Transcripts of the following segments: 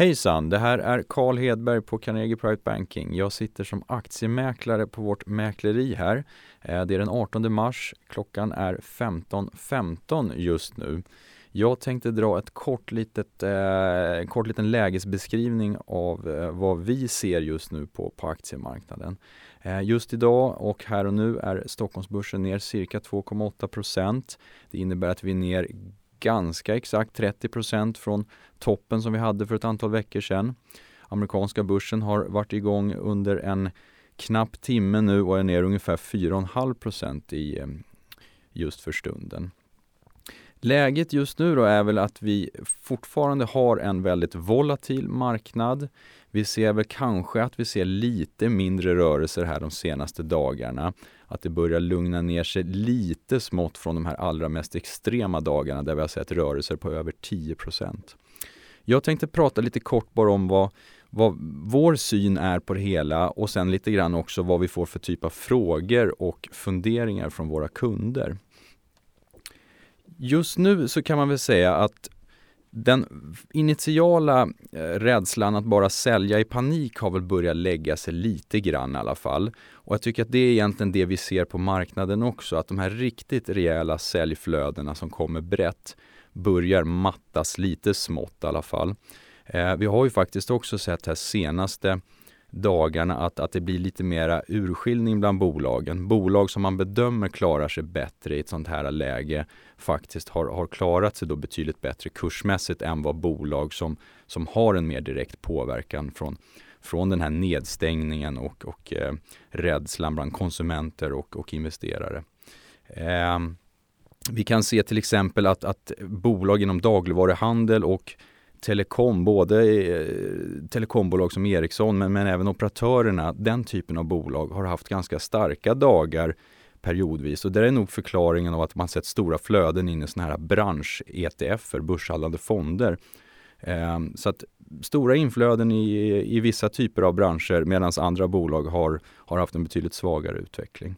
Hejsan, det här är Carl Hedberg på Carnegie Private Banking. Jag sitter som aktiemäklare på vårt mäkleri här. Eh, det är den 18 mars, klockan är 15.15 .15 just nu. Jag tänkte dra ett kort litet, eh, kort liten lägesbeskrivning av eh, vad vi ser just nu på, på aktiemarknaden. Eh, just idag och här och nu är Stockholmsbörsen ner cirka 2,8% Det innebär att vi är ner ganska exakt 30 procent från toppen som vi hade för ett antal veckor sedan. Amerikanska börsen har varit igång under en knapp timme nu och är ner ungefär 4,5 i eh, just för stunden. Läget just nu då är väl att vi fortfarande har en väldigt volatil marknad. Vi ser väl kanske att vi ser lite mindre rörelser här de senaste dagarna. Att det börjar lugna ner sig lite smått från de här allra mest extrema dagarna där vi har sett rörelser på över 10% Jag tänkte prata lite kort bara om vad, vad vår syn är på det hela och sen lite grann också vad vi får för typ av frågor och funderingar från våra kunder. Just nu så kan man väl säga att den initiala eh, rädslan att bara sälja i panik har väl börjat lägga sig lite grann i alla fall. Och jag tycker att det är egentligen det vi ser på marknaden också, att de här riktigt rejäla säljflödena som kommer brett börjar mattas lite smått i alla fall. Eh, vi har ju faktiskt också sett här senaste dagarna att, att det blir lite mera urskiljning bland bolagen. Bolag som man bedömer klarar sig bättre i ett sånt här läge faktiskt har, har klarat sig då betydligt bättre kursmässigt än vad bolag som, som har en mer direkt påverkan från, från den här nedstängningen och, och eh, rädslan bland konsumenter och, och investerare. Eh, vi kan se till exempel att, att bolag inom dagligvaruhandel och telekom, både eh, telekombolag som Ericsson men, men även operatörerna, den typen av bolag har haft ganska starka dagar periodvis. Och det är nog förklaringen av att man sett stora flöden in i sådana här bransch-ETF, börshandlade fonder. Eh, så att stora inflöden i, i vissa typer av branscher medan andra bolag har, har haft en betydligt svagare utveckling.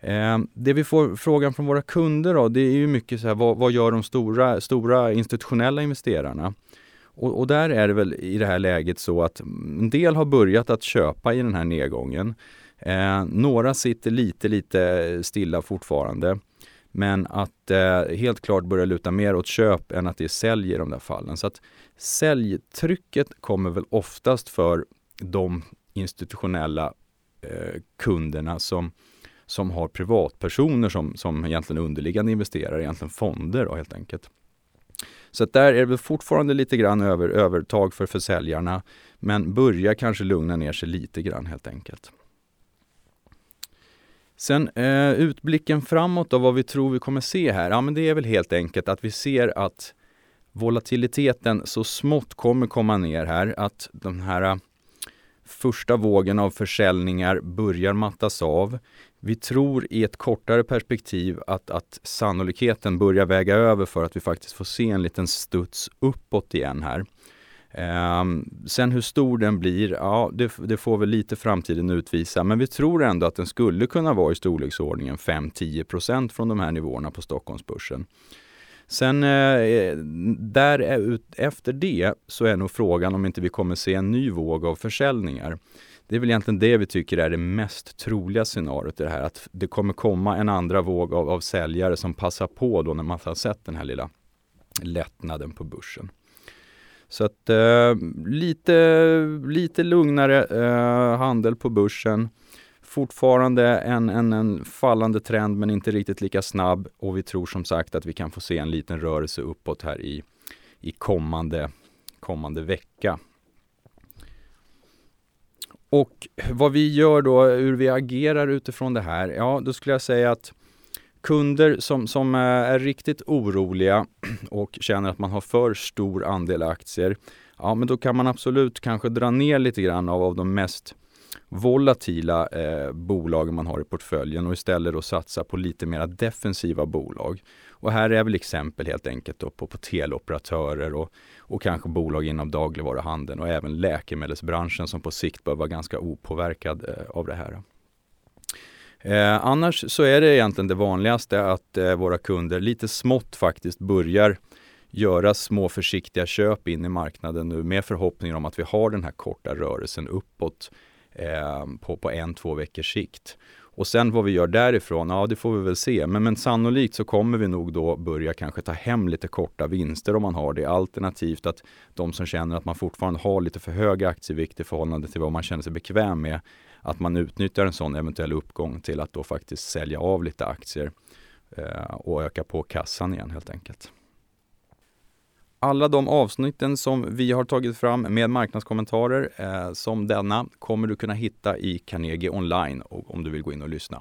Eh, det vi får frågan från våra kunder då, det är ju mycket så här, vad, vad gör de stora, stora institutionella investerarna? Och, och, där är det väl i det här läget så att en del har börjat att köpa i den här nedgången. Eh, några sitter lite, lite stilla fortfarande. Men att eh, helt klart börja luta mer åt köp än att det är sälj i de där fallen. Så att säljtrycket kommer väl oftast för de institutionella eh, kunderna som, som har privatpersoner som, som egentligen underliggande investerare, egentligen fonder då, helt enkelt. Så att där är det väl fortfarande lite grann över, övertag för försäljarna, men börjar kanske lugna ner sig lite grann helt enkelt. Sen eh, utblicken framåt då, vad vi tror vi kommer se här, ja men det är väl helt enkelt att vi ser att volatiliteten så smått kommer komma ner här, att den här eh, första vågen av försäljningar börjar mattas av. Vi tror i ett kortare perspektiv att, att sannolikheten börjar väga över för att vi faktiskt får se en liten studs uppåt igen här. Um, sen hur stor den blir, ja det, det, får väl lite framtiden utvisa. Men vi tror ändå att den skulle kunna vara i storleksordningen 5-10% från de här nivåerna på Stockholmsbörsen. Sen eh, där eh, efter det så är nog frågan om inte vi kommer se en ny våg av försäljningar. Det är väl egentligen det vi tycker är det mest troliga scenariot i det här, att det kommer komma en andra våg av, av säljare som passar på då när man har sett den här lilla lättnaden på börsen. Så att eh, lite, lite lugnare eh, handel på börsen. Fortfarande en, en, en fallande trend men inte riktigt lika snabb och vi tror som sagt att vi kan få se en liten rörelse uppåt här i, i kommande, kommande vecka. Och vad vi gör då, hur vi agerar utifrån det här, ja då skulle jag säga att kunder som, som eh, är riktigt oroliga och känner att man har för stor andel aktier, ja men då kan man absolut kanske dra ner lite grann av, av de mest volatila eh, bolagen man har i portföljen och istället då satsa på lite mer defensiva bolag. Och här är väl exempel helt enkelt då på, på teleoperatörer och, och kanske bolag inom dagligvaruhandeln och även läkemedelsbranschen som på sikt bör vara ganska opåverkad eh, av det här. Eh, annars så är det egentligen det vanligaste att eh, våra kunder lite smått faktiskt börjar göra små försiktiga köp in i marknaden nu med förhoppningen om att vi har den här korta rörelsen uppåt eh, på, på en, två veckors sikt. Och sen vad vi gör därifrån, ja det får vi väl se. Men, men sannolikt så kommer vi nog då börja kanske ta hem lite korta vinster om man har det. Alternativt att de som känner att man fortfarande har lite för hög aktievikt i förhållande till vad man känner sig bekväm med, att man utnyttjar en sån eventuell uppgång till att då faktiskt sälja av lite aktier eh, och öka på kassan igen helt enkelt. Alla de avsnitten som vi har tagit fram med marknadskommentarer eh, som denna kommer du kunna hitta i Carnegie online och om du vill gå in och lyssna.